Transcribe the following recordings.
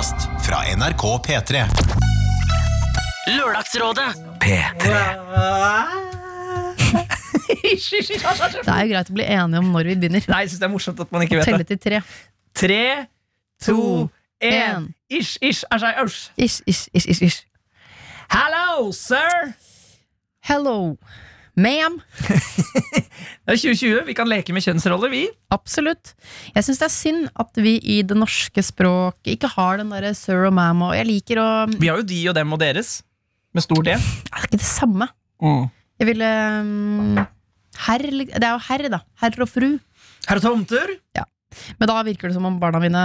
podkast fra NRK P3. Lørdagsrådet. P3. Det er jo greit å bli enige om når vi begynner. Nei, jeg synes det er morsomt at man ikke vet Telle det. til tre. Tre, to, én. en. Ish, ish, asj, asj. Ish, ish, ish, ish, ish. Hello, sir! Hello, ma'am. Det er 2020, vi kan leke med kjønnsroller, vi. Absolutt. Jeg syns det er synd at vi i det norske språk ikke har den derre sir og ma'am og Jeg liker å Vi har jo de og dem og deres. Med stor D. er ikke det samme. Jeg ville um, Herr Det er jo herr, da. Herr og fru. Herr Tomter. Men da virker det som om barna mine,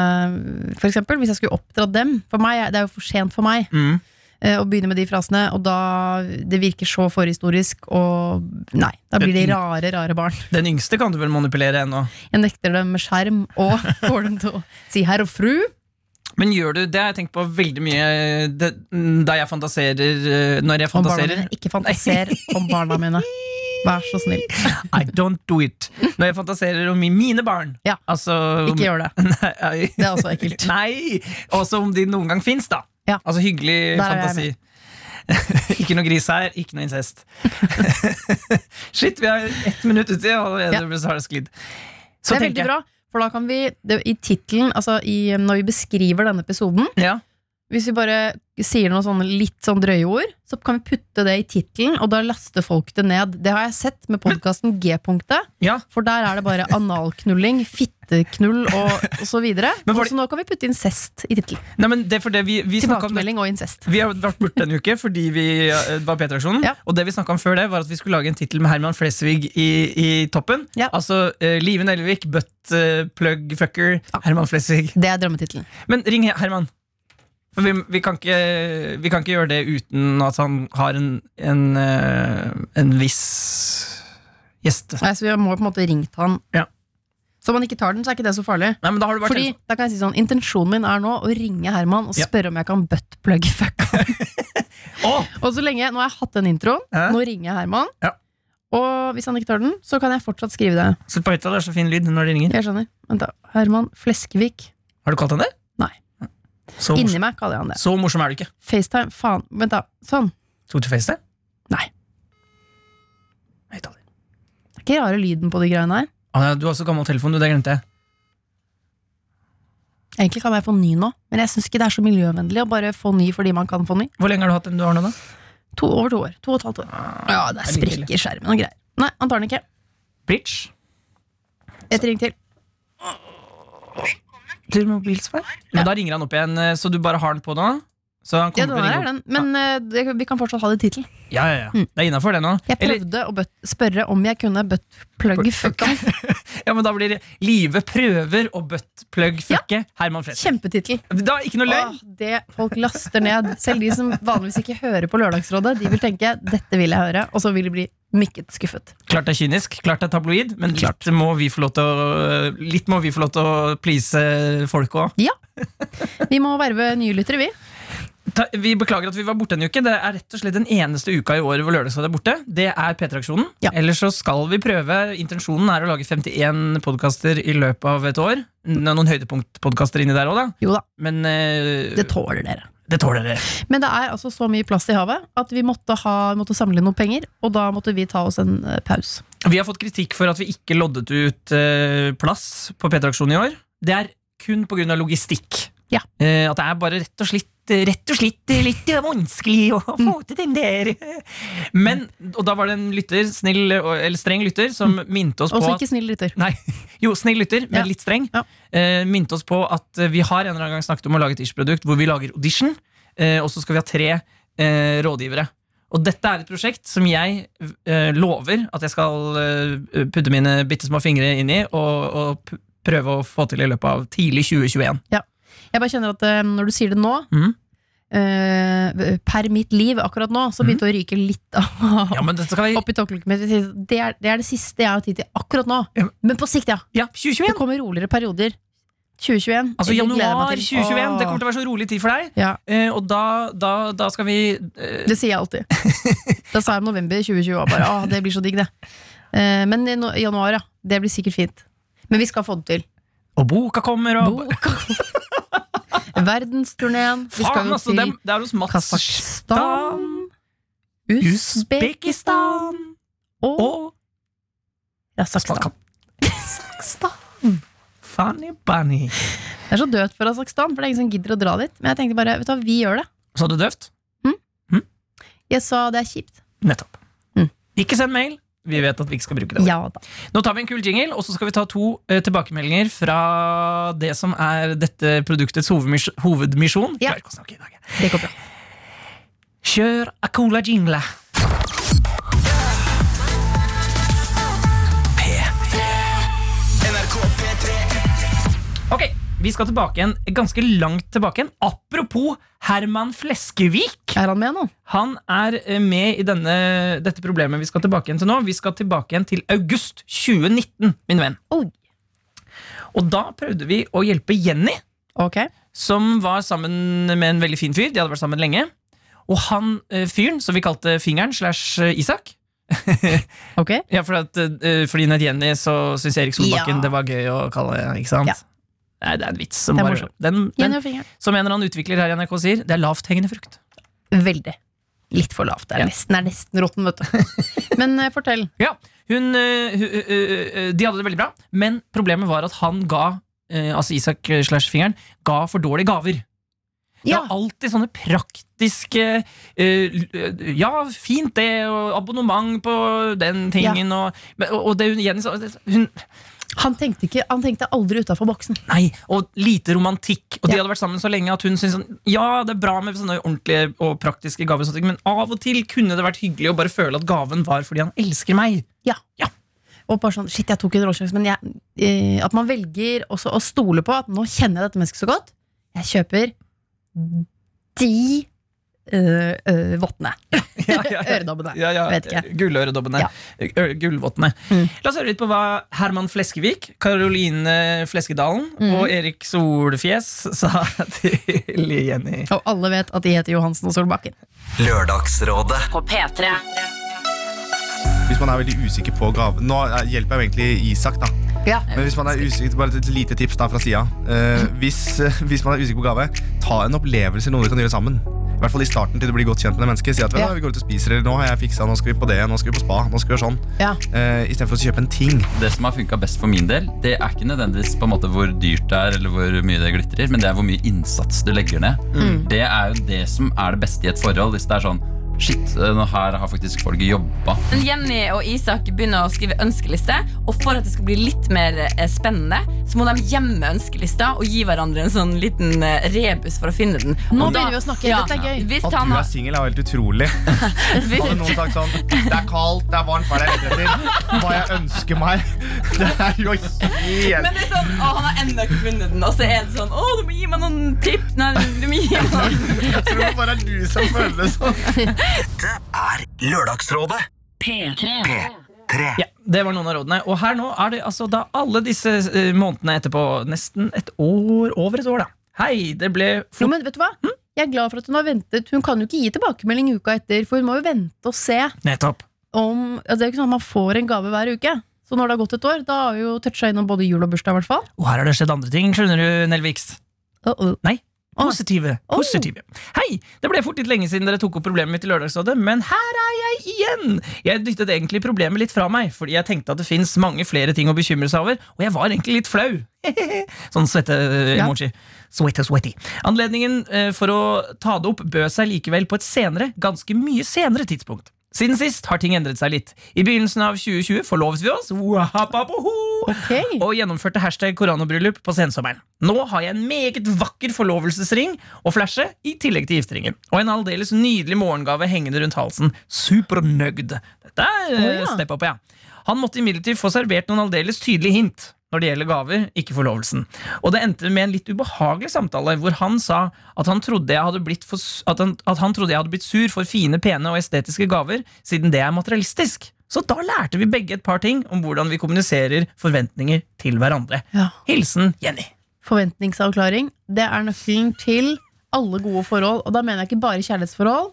for eksempel, hvis jeg skulle oppdratt dem For meg, Det er jo for sent for meg Mm. Eh, begynner med de frasene, og da Det virker så forhistorisk, og nei. Da blir de rare, rare barn. Den yngste kan du vel manipulere ennå. Jeg nekter dem med skjerm og får dem til å si herr og fru. Men gjør du det? jeg tenkt på veldig mye det, da jeg fantaserer eh, Når jeg Om barna fantaserer. mine. Ikke fantaser om barna mine. Vær så snill. I don't do it. Når jeg fantaserer om mine barn. Ja. Altså, Ikke gjør det. Nei, Det er også ekkelt. Nei! Også om de noen gang fins, da. Ja. Altså hyggelig Der er jeg fantasi. ikke noe gris her, ikke noe incest. Shit, vi har ett minutt uti, og allerede Ja. så har det sklidd. Så det er tenker veldig jeg- bra, for da kan vi det, I tittelen, altså i, når vi beskriver denne episoden Ja. Hvis vi bare sier noen sånne litt sånn drøye ord, så kan vi putte det i tittelen, og da laster folk det ned. Det har jeg sett med podkasten G-punktet, ja. for der er det bare analknulling, fitteknull og, og så videre. Men var Og så nå kan vi putte incest i tittelen. Det er det Tilbakemelding og incest. Vi har vært borte en uke fordi vi eh, var P3-aksjonen. Ja. Og det vi snakket om før det, var at vi skulle lage en tittel med Herman Flesvig i, i toppen. Ja. Altså uh, Live Nelvik, butt uh, plug fucker, Herman Flesvig. Det er drømmetittelen. Men ring Herman. For vi, vi, kan ikke, vi kan ikke gjøre det uten at han har en, en, eh, en viss gjest. Nei, så vi må på en måte ringt han. Ja. Så om han ikke tar den, så er ikke det så farlig. Nei, men da har du vært Fordi, da kan jeg si sånn Intensjonen min er nå å ringe Herman og Ja. spørre om jeg kan buttplug fuck. Åh! Og så lenge, Nå har jeg hatt den introen, Eh? nå ringer jeg Herman. Ja. Og hvis han ikke tar den, så kan jeg fortsatt skrive det. Sett på høyttaler, det er så fin lyd når de ringer. Jeg skjønner. Vent da. Herman Fleskevik. Har du kalt han det? Nei. Så Inni meg kaller jeg han det. så morsom er du ikke. FaceTime. Faen. Vent, da. Sånn. Tok du FaceTime? Nei. Høyttaler. Det er ikke rare lyden på de greiene her. Ah, du har så gammel telefon, du. Det glemte jeg. Egentlig kan jeg få ny nå, men jeg syns ikke det er så miljøvennlig å bare få ny fordi man kan få ny. Hvor lenge har du hatt den du har nå, da? To, over to år. To og et halvt år. Ja, det er det er litt sprekk i skjermen og greier. Nei, han tar den ikke. Bridge? Et ring til. Til mobilsvar? Men da ringer han opp igjen, eh, så du bare har den på nå? Så han Ja, kommer den er den, men eh, det, vi kan fortsatt ha det i tittelen. Ja, ja, ja. Det er innafor det nå. Jeg Eller, prøvde å spørre om jeg kunne buttplug fucka. ja, men da blir det Live prøver å buttplug fucke Herman Fredrik. Kjempetittel. Da, ikke noe løgn! Det folk laster ned. Selv de som vanligvis ikke hører på Lørdagsrådet, de vil tenke 'dette vil jeg høre', og så vil de bli mykket skuffet. Klart det er kynisk, klart det er tabloid, men litt må vi få lov til å, litt må vi få lov til å please folk òg. Vi må verve nye lyttere, vi. Vi beklager at vi var borte en uke. Det er rett og slett den eneste uka i året hvor Lørdagsrådet er borte. Det er P3-aksjonen. Ja. Ellers så skal vi prøve. Intensjonen er å lage 51 podkaster i løpet av et år. Noen høydepunktpodkaster inni der òg, da. Jo da, Men uh, det tåler dere. det tåler dere. Men det er altså så mye plass i havet at vi måtte, ha, måtte samle noen penger, og da måtte vi ta oss en uh, pause. Vi har fått kritikk for at vi ikke loddet ut uh, plass på P3-aksjonen i år. Det er kun pga. logistikk. Ja. At det er bare rett og slett Rett og slett litt vanskelig å få til den der. Men, og da var det en lytter, snill, eller streng lytter, som minte oss på Også ikke snill lytter. Nei, jo, snill lytter, men Ja. litt streng. Ja. Eh, minte oss på at vi har en eller annen gang snakket om å lage et ish-produkt hvor vi lager audition, eh, og så skal vi ha tre eh, rådgivere. Og dette er et prosjekt som jeg eh, lover at jeg skal eh, putte mine bitte små fingre inn i og, og prøve å få til i løpet av tidlig 2021. Jeg bare kjenner at eh, når du sier det nå, mm. uh, per mitt liv akkurat nå, så begynte det å ryke litt av Ja, men dette skal vi oppi tåkelukket mitt. Det er, det er det siste jeg har tid til akkurat nå. Ja. Men på sikt, ja. Ja, Det kommer roligere perioder. 2021. Altså Jeg januar 2021. Åh. Det kommer til å være så rolig tid for deg. Ja, Eh, og da, da, da skal vi eh, det sier jeg alltid. Da sa jeg november 2020 og bare åh, det blir så digg, det. Eh, Men no- januar, ja. Det blir sikkert fint. Men vi skal få det til. Og boka kommer, og Boka. Verdensturneen. Vi skal jo altså! til Mats Kasakhstan, Usbekistan og Kasakhstan. Kasakhstan. Funny bunny. Det er så dødt for Kasakhstan, for det er ingen som gidder å dra dit. Men jeg tenkte bare, vet du hva, vi gjør det. Sa du døvt? Jeg sa det er kjipt. Nettopp. Mm. Ikke send mail. Vi vet at vi ikke skal bruke det. Ja da. Nå tar vi en kul jingle, og så skal vi ta to eh, tilbakemeldinger fra det som er dette produktets hovedmis hovedmisjon. Ja. Klarer ikke å snakke i dag. Det går bra. Kjør Acola jingle. Ok, vi skal tilbake igjen, ganske langt tilbake igjen. Apropos Herman Fleskevik. Er han med nå? Han er eh, med i denne, dette problemet vi skal tilbake igjen til nå. Vi skal tilbake igjen til august 2019, min venn. Oi. Og da prøvde vi å hjelpe Jenny, Ok. som var sammen med en veldig fin fyr. De hadde vært sammen lenge. Og han eh, fyren, som vi kalte Fingeren slash eh, Isak Ok. Ja, for at, Fordi hun het Jenny, så syntes Erik Solbakken Ja. det var gøy å kalle sant? Ja. Nei, det er en vits. Som, Det er bare, den, den, som en eller annen utvikler her i NRK sier, det er lavthengende frukt. Veldig. Litt for lavt. Det er Ja. nesten, det er nesten råtten, vet du. Men uh, fortell. Ja, hun, uh, uh, De hadde det veldig bra, men problemet var at han ga Altså Isak slash Fingeren ga for dårlige gaver. Det Ja. er alltid sånne praktiske Ja, fint det, og abonnement på den tingen, og, og, og det hun Jenny sa hun, Han tenkte, ikke, han tenkte aldri utafor boksen. Nei, og lite romantikk. Og de Ja. hadde vært sammen så lenge at hun syntes sånn Ja, det er bra med sånne ordentlige og praktiske gaver, men av og til kunne det vært hyggelig å bare føle at gaven var fordi han elsker meg. Ja Og bare sånn, shit, jeg tok en råsjanse, men jeg, eh, at man velger også å stole på at nå kjenner jeg dette mennesket så godt. Jeg kjøper de øh, øh, vottene. Ja, ja, ja. Øredobbene. Ja, ja. Vet ikke. Gulløredobbene. Ja. Gullvottene. Mm. La oss høre litt på hva Herman Fleskevik, Karoline Fleskedalen Mm. og Erik Solfjes sa til Jenny. Og alle vet at de heter Johansen og Solbakken. Lørdagsrådet. På P3. Hvis man er veldig usikker på gave Nå eh, hjelper jeg egentlig Isak, da. Ja. Men hvis man er usikker, bare et lite tips da fra sida. Uh, hvis, uh, hvis man er usikker på gave, ta en opplevelse noen kan gjøre sammen. I hvert fall i starten til du blir godt kjent med det mennesket. Si at Ja. «Vet vi går ut og spiser, eller nå har jeg fiksa, nå skal vi på det, nå skal vi på spa. Nå skal vi gjøre sånn. Ja. Uh, Istedenfor å kjøpe en ting. Det som har funka best for min del, det er ikke nødvendigvis på en måte hvor dyrt det er, eller hvor mye det glitrer, men det er hvor mye innsats du legger ned. Mm. Det er jo det som er det beste i et forhold. Hvis det er sånn Shit, eh, nå her har faktisk folk jobba. Jenny og Isak begynner å skrive ønskeliste, og for at det skal bli litt mer eh, spennende, så må de gjemme ønskelista og gi hverandre en sånn liten eh, rebus for å finne den. Nå da- begynner vi å snakke. Ja. Dette er gøy. Hvis At du er har singel, er helt utrolig. Hadde noen sagt sånn Det er kaldt, det er varmt, hva er det jeg leter etter? Hva jeg ønsker meg. Det er jo helt Men det er sånn, å, han har ennå ikke funnet den, og så er det sånn Å, du må gi meg noen tips. Nei, du må gi meg noen Jeg tror det bare er du som føler det sånn. Dette er Lørdagsrådet. P3. Tre. Ja, Det var noen av rådene. Og her nå er det altså da alle disse eh, månedene etterpå, nesten et år, over et år, da. Hei, det ble Jo, men vet du hva? Jeg er glad for at hun har ventet. Hun kan jo ikke gi tilbakemelding uka etter, for hun må jo vente og se Nettopp. om altså, Det er jo ikke sånn at man får en gave hver uke. Så når det har gått et år, da har vi jo toucha innom både jul og bursdag, i hvert fall. Og her har det skjedd andre ting, skjønner du, Nelviks. Uh -oh. Nei. Positive. Oh. positive. Hei, det ble fort litt lenge siden dere tok opp problemet mitt i Lørdagsrådet, men her er jeg igjen! Jeg dyttet egentlig problemet litt fra meg, fordi jeg tenkte at det fins mange flere ting å bekymre seg over, og jeg var egentlig litt flau. sånn svette-emoji. Sweaty, sweaty. Anledningen eh, for å ta det opp bød seg likevel på et senere, ganske mye senere tidspunkt. Siden sist har ting endret seg litt. I begynnelsen av 2020 forlovet vi oss. okay. Og gjennomførte hashtag koronabryllup på sensommeren. Nå har jeg en meget vakker forlovelsesring og flashe i tillegg til gifteringen. Og en aldeles nydelig morgengave hengende rundt halsen. Supernøgd. Dette er eh, ja. step up, ja. Han måtte imidlertid få servert noen aldeles tydelige hint når det gjelder gaver, ikke forlovelsen. Og det endte med en litt ubehagelig samtale, hvor han sa at han trodde jeg hadde blitt, for, at han, at han trodde jeg hadde blitt sur for fine, pene og estetiske gaver, siden det er materialistisk. Så da lærte vi begge et par ting om hvordan vi kommuniserer forventninger til hverandre. Ja. Hilsen Jenny. Forventningsavklaring. Det er nøkkelen til alle gode forhold. Og da mener jeg ikke bare kjærlighetsforhold.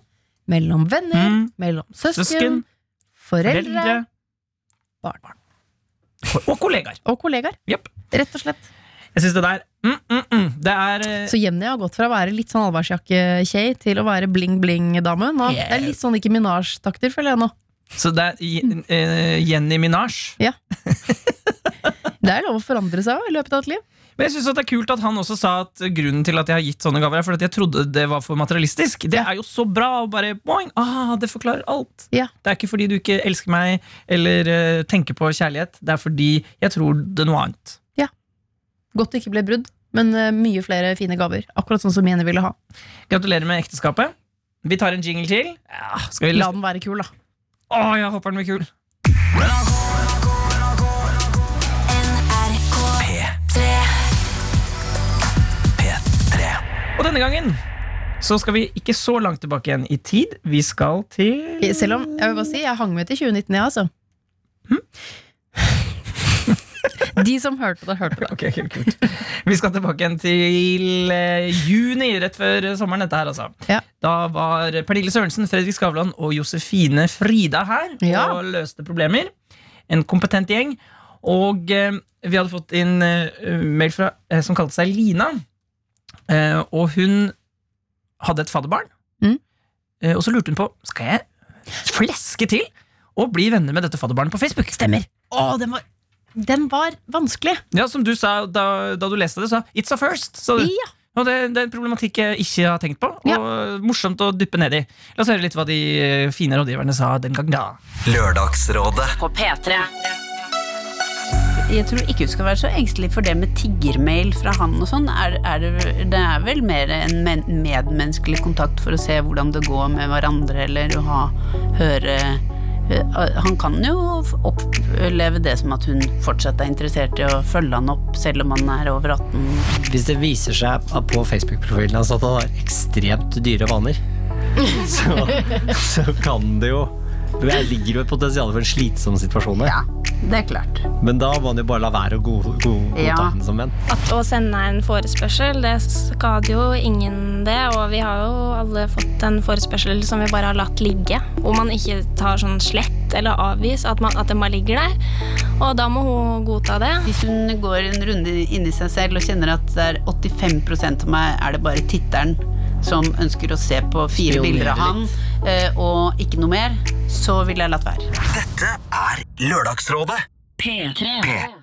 Mellom venner, Mm. mellom søsken, Søsken, foreldre foreldre barn. Og kollegaer. og kollegaer. Yep. Rett og slett. Jeg syns det der mm, mm, mm, Det er eh, Så Jenny har gått fra å være litt sånn allværsjakke-kjei til å være bling-bling-dame. Yeah. Det er litt sånn ikke Minaj-takter, føler jeg nå. Så det er eh, Jenny Minaj. Det er lov å forandre seg i løpet av et liv. Men jeg synes at det er kult at han også sa at grunnen til at jeg har gitt sånne gaver, er fordi at jeg trodde det var for materialistisk. Det Ja. er jo så bra! Og bare boing, ah, Det forklarer alt. Ja. Det er ikke fordi du ikke elsker meg eller uh, tenker på kjærlighet. Det er fordi jeg tror det er noe annet. Ja. Godt det ikke ble brudd, men uh, mye flere fine gaver. Akkurat sånn som Jenny ville ha. Gratulerer med ekteskapet. Vi tar en jingle til. Ja, skal vi La den være kul, da. Å, jeg håper den blir kul. Og denne gangen så skal vi ikke så langt tilbake igjen i tid. Vi skal til Selv om jeg vil bare si, jeg hang med til 2019, jeg, altså. De som hørte det, hørte det. Okay, ok, kult. Vi skal tilbake igjen til eh, juni, rett før sommeren. dette her altså. Ja. Da var Pernille Sørensen, Fredrik Skavlan og Josefine Frida her Ja. og løste problemer. En kompetent gjeng. Og eh, vi hadde fått inn eh, mail fra, eh, som kalte seg Lina. Eh, og hun hadde et fadderbarn. Mm. Eh, og så lurte hun på Skal jeg fleske til og bli venner med dette fadderbarnet på Facebook. Stemmer. Å, den var, den var vanskelig. Ja, Som du sa da, da du leste det, sa It's a first. Sa du. Ja. Og det, det er en problematikk jeg ikke har tenkt på, og morsomt å dyppe ned i. La oss høre litt hva de fine rådgiverne sa den gang da. Lørdagsrådet. På P3. Jeg tror ikke du skal være så engstelig for det med tiggermail fra han og sånn. Det, det er vel mer en medmenneskelig kontakt for å se hvordan det går med hverandre, eller å ha, høre eh, Han kan jo oppleve det som at hun fortsatt er interessert i å følge han opp, selv om han er over 18. Hvis det viser seg på Facebook-profilen hans at han har ekstremt dyre vaner, så, så kan det jo Det ligger jo et potensial for en slitsom situasjon her. Ja, det er klart. Men da må han jo bare la være å go- god, godta Ja. den som venn. At å sende en forespørsel, det skader jo ingen det. Og vi har jo alle fått en forespørsel som vi bare har latt ligge. Hvor man ikke tar sånn slett eller avvis, at, man, at den bare ligger der. Og da må hun godta det. Hvis hun går en runde inn i seg selv og kjenner at det er 85% av meg er det bare titteren som ønsker å se på fire Spionere bilder av han, eh, og ikke noe mer, så ville jeg latt være. Dette er Lørdagsrådet. P3. P3.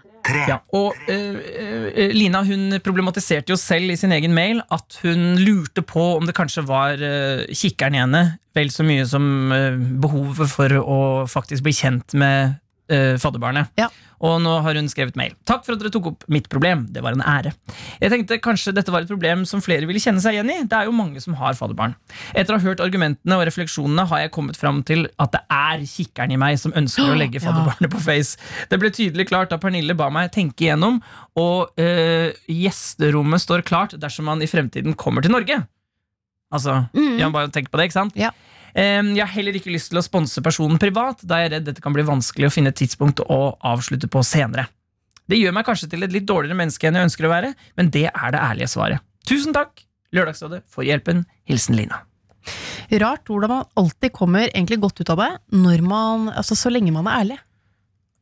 Ja, og uh, eh, Lina hun problematiserte jo selv i sin egen mail at hun lurte på om det kanskje var uh, kikkeren i henne vel så mye som uh, behovet for å faktisk bli kjent med uh, fadderbarnet. Ja. Og nå har hun skrevet mail. Takk for at dere tok opp mitt problem. Det var en ære. Jeg tenkte kanskje dette var et problem som flere ville kjenne seg igjen i. Det er jo mange som har fadderbarn. Etter å ha hørt argumentene og refleksjonene har jeg kommet fram til at det er kikkeren i meg som ønsker å legge fadderbarnet på Face. Det ble tydelig klart da Pernille ba meg tenke igjennom, og øh, gjesterommet står klart dersom man i fremtiden kommer til Norge. Altså, ja, bare tenk på det, ikke sant? Ja. Jeg har heller ikke lyst til å sponse personen privat, da jeg er redd dette kan bli vanskelig å finne et tidspunkt å avslutte på senere. Det gjør meg kanskje til et litt dårligere menneske enn jeg ønsker å være, men det er det ærlige svaret. Tusen takk, Lørdagsrådet, for hjelpen. Hilsen Lina. Rart hvordan man alltid kommer egentlig godt ut av det når man, altså, så lenge man er ærlig.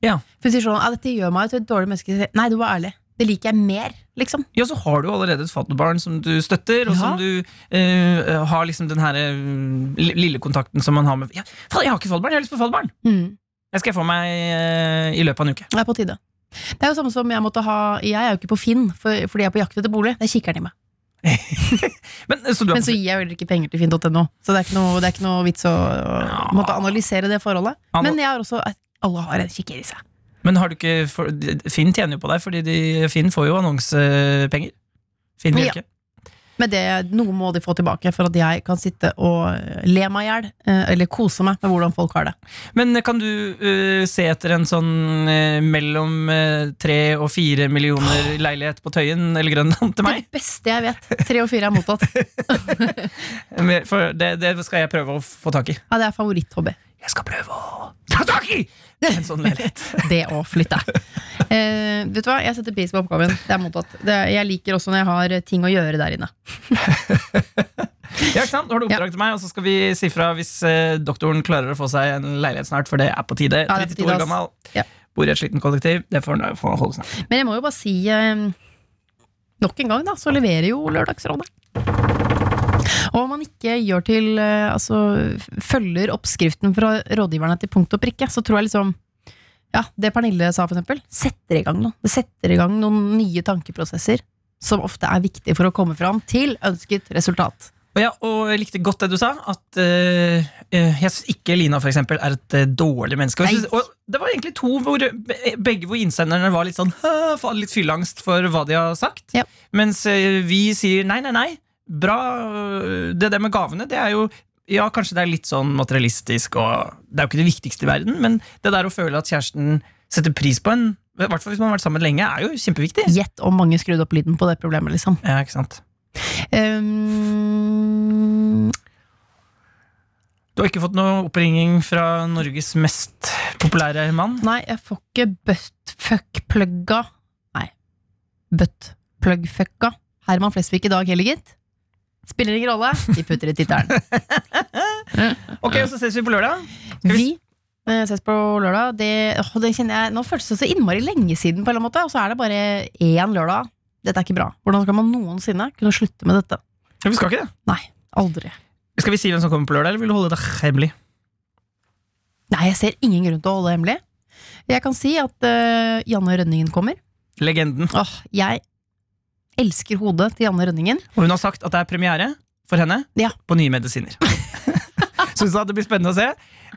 Ja. For du sier sånn, dette gjør meg til et dårlig menneske. Nei, du var ærlig. Det liker jeg mer, liksom. Ja, så har du allerede et fadderbarn som du støtter, og Ja. som du eh, har liksom den her eh, lille kontakten som man har med ja, Jeg har ikke fadderbarn, jeg har lyst på fadderbarn! Mm. Jeg skal få meg eh, i løpet av en uke. Det er på tide. Det er jo samme som jeg måtte ha Jeg er jo ikke på Finn for, fordi jeg er på jakt etter bolig. Det er kikkeren i meg. Men, så du Men så gir jeg vel ikke penger til finn.no, så det er ikke noe, det er ikke noe vits å ja. måtte analysere det forholdet. Men jeg har også Alle har en kikker i seg. Men har du ikke for, Finn tjener jo på deg, fordi de, Finn får jo annonsepenger. Finn Ja. Bjelke. Men det, noe må de få tilbake for at jeg kan sitte og le meg i hjel, eh, eller kose meg med hvordan folk har det. Men kan du uh, se etter en sånn uh, mellom tre uh, og fire millioner leilighet på Tøyen eller Grønland til meg? Det beste jeg vet. Tre og fire er mottatt. For det, det skal jeg prøve å få tak i. Ja, det er favoritthobby. Jeg skal prøve å ta tak i en sånn leilighet. Det å flytte. Eh, vet du hva, Jeg setter pris på oppgaven. Det er mottatt. Det, jeg liker også når jeg har ting å gjøre der inne. Ja, ikke sant? Nå har du oppdrag til meg, og så skal vi si fra hvis eh, doktoren klarer å få seg en leilighet snart, for det er på tide. Ja, det er på 32 tide, år gammel. Ja. Bor i et sliten kollektiv. Det får han holde snart. Men jeg må jo bare si eh, Nok en gang da, så leverer jo Lørdagsrådet. Og om man ikke gjør til eh, Altså følger oppskriften fra rådgiverne til punkt og prikke, så tror jeg liksom Ja, det Pernille sa, for eksempel, setter i gang noe. Det setter i gang noen nye tankeprosesser som ofte er viktige for å komme fram til ønsket resultat. Og, ja, og jeg likte godt det du sa, at eh, jeg syns ikke Lina for eksempel, er et uh, dårlig menneske. Og, synes, og det var egentlig to hvor begge hvor innsenderne var litt sånn litt fylleangst for hva de har sagt. Ja. Mens uh, vi sier nei, nei, nei. Bra. Det der med gavene, det er jo ja, kanskje det er litt sånn materialistisk, og det er jo ikke det viktigste i verden, men det der å føle at kjæresten setter pris på en, i hvert fall hvis man har vært sammen lenge, er jo kjempeviktig. Gjett om mange skrudde opp lyden på det problemet, liksom. Ja, ikke sant? Um, Du har ikke fått noe oppringning fra Norges mest populære mann? nei, jeg får ikke buttfuck-plugga Nei. Buttplug-fucka Herman Flesvig i dag heller, gitt. Spiller ingen rolle, vi putter i tittelen. Ok, og så ses vi på lørdag. Skal vi- Vi eh, ses på lørdag. Det, åh, det kjenner jeg, nå føles det så innmari lenge siden, på en måte, og så er det bare én lørdag. Dette er ikke bra. Hvordan skal man noensinne kunne slutte med dette? Ja, vi skal ikke det. Nei, aldri. Skal vi si hvem som kommer på lørdag, eller vil du holde det hemmelig? Nei, jeg ser ingen grunn til å holde det hemmelig. Jeg kan si at uh, Janne Rønningen kommer. Legenden. Åh, jeg elsker hodet til Janne Rønningen. Og hun har sagt at det er premiere for henne Ja. på Nye medisiner. Så hun sa at det blir spennende å se.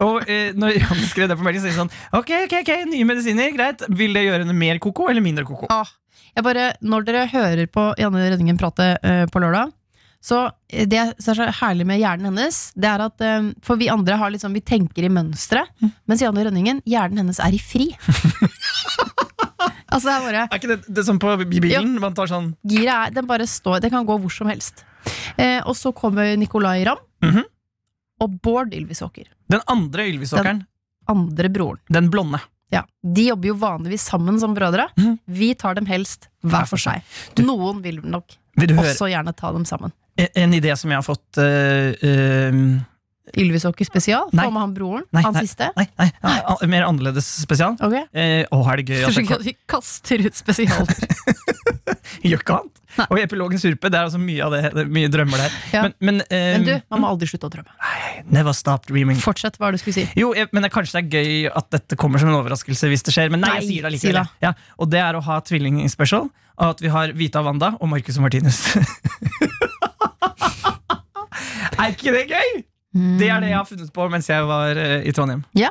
Og eh, når Janne skrev det på melding, så er hun sånn Ok, ok, ok, nye medisiner, greit. Vil det gjøre henne mer koko eller mindre koko? Ah, jeg bare, når dere hører på Janne Rønningen prate eh, på lørdag, så eh, det som er så herlig med hjernen hennes, det er at eh, For vi andre har liksom, vi tenker i mønstre, mens Janne Rønningen, hjernen hennes er i fri. altså det er bare Er ikke det, det som på bilen? Man tar sånn Giret den bare står, det kan gå hvor som helst. Eh, og så kommer Nicolay Ramm Mhm. og Bård Ylvisåker. Den andre Ylvisåkeren. Den Andre broren. Den blonde. Ja, De jobber jo vanligvis sammen som brødre. Mm. Vi tar dem helst hver for seg. Noen vil nok Vil også gjerne ta dem sammen. en, en idé som jeg har fått uh, eh, Ylvisåker spesial? Nei. Få med han broren? Nei, han nei. siste? Nei, nei, nei, mer annerledes spesial. Ok. Eh, å, er det gøy at jeg... vi kaster ut spesialer. gjør ikke annet? Og i epilogen surpe, det er altså mye av det, er mye drømmer der. Ja. Men, men, eh, Men du, man må aldri slutte å drømme. Never stop dreaming. Fortsett hva er du skulle si. Jo, jeg, men det, kanskje det er gøy at dette kommer som en overraskelse hvis det skjer. Men nei, jeg sier det likevel. Ja, og det er å ha tvilling-special. Og at vi har Vita Wanda og Marcus og Martinus. er ikke det gøy? Det er det jeg har funnet på mens jeg var uh, i Trondheim. Ja.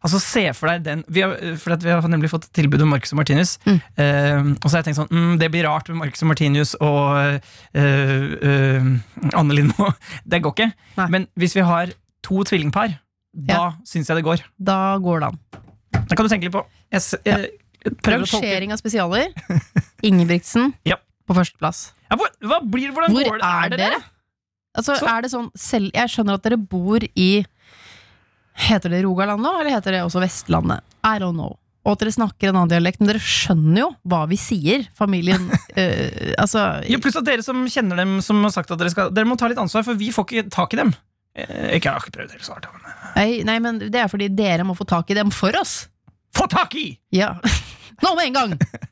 Altså Se for deg den vi har, For vi har nemlig fått tilbud om Marcus og Martinus. Mm. Uh, og så har jeg tenkt sånn mm, Det blir rart med Marcus og Martinus og eh, eh, Anne Lindmo. Det går ikke. Nei. Men hvis vi har to tvillingpar, da Ja. syns jeg det går. Da går det an. Det kan du tenke litt på. Jeg, tolke Rangering av spesialer. Ingebrigtsen Ja. på førsteplass. ja, hvor, hva blir, Hvordan Hvor går det? er det dere? Altså, Så- er det sånn selv, Jeg skjønner at dere bor i Heter det Rogaland nå, eller heter det også Vestlandet? I don't know. Og at dere snakker en annen dialekt, men dere skjønner jo hva vi sier. Familien eh, Altså Jo, pluss at dere som kjenner dem, som har sagt at dere skal Dere må ta litt ansvar, for vi får ikke tak i dem. Eh, ikke, jeg har ikke prøvd helt svart, men nei, nei, men det er fordi dere må få tak i dem for oss. Få tak i! Ja. Nå med en gang!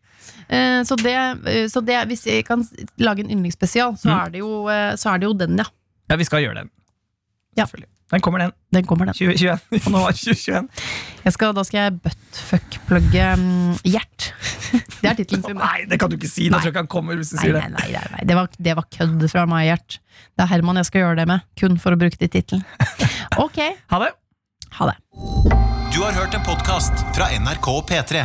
Eh, så det, eh, så det Hvis jeg kan lage en yndlingsspesial, så, Mm. er det jo, eh, så er det jo den, ja. Ja, vi skal gjøre den. Ja. Selvfølgelig. Den kommer, den. Den kommer, den. 2021. Januar 2021. Jeg skal, da skal jeg buttfuck-plugge um, Gjert. Det er tittelen sin. Nei, det kan du ikke si! Da tror jeg ikke han kommer hvis du Nei, sier det. nei, nei, nei. Det, var, det var kødd fra meg, Gjert. Det er Herman jeg skal gjøre det med, kun for å bruke det i tittelen. Ok, Ha det! ha det. Du har hørt en podkast fra NRK P3.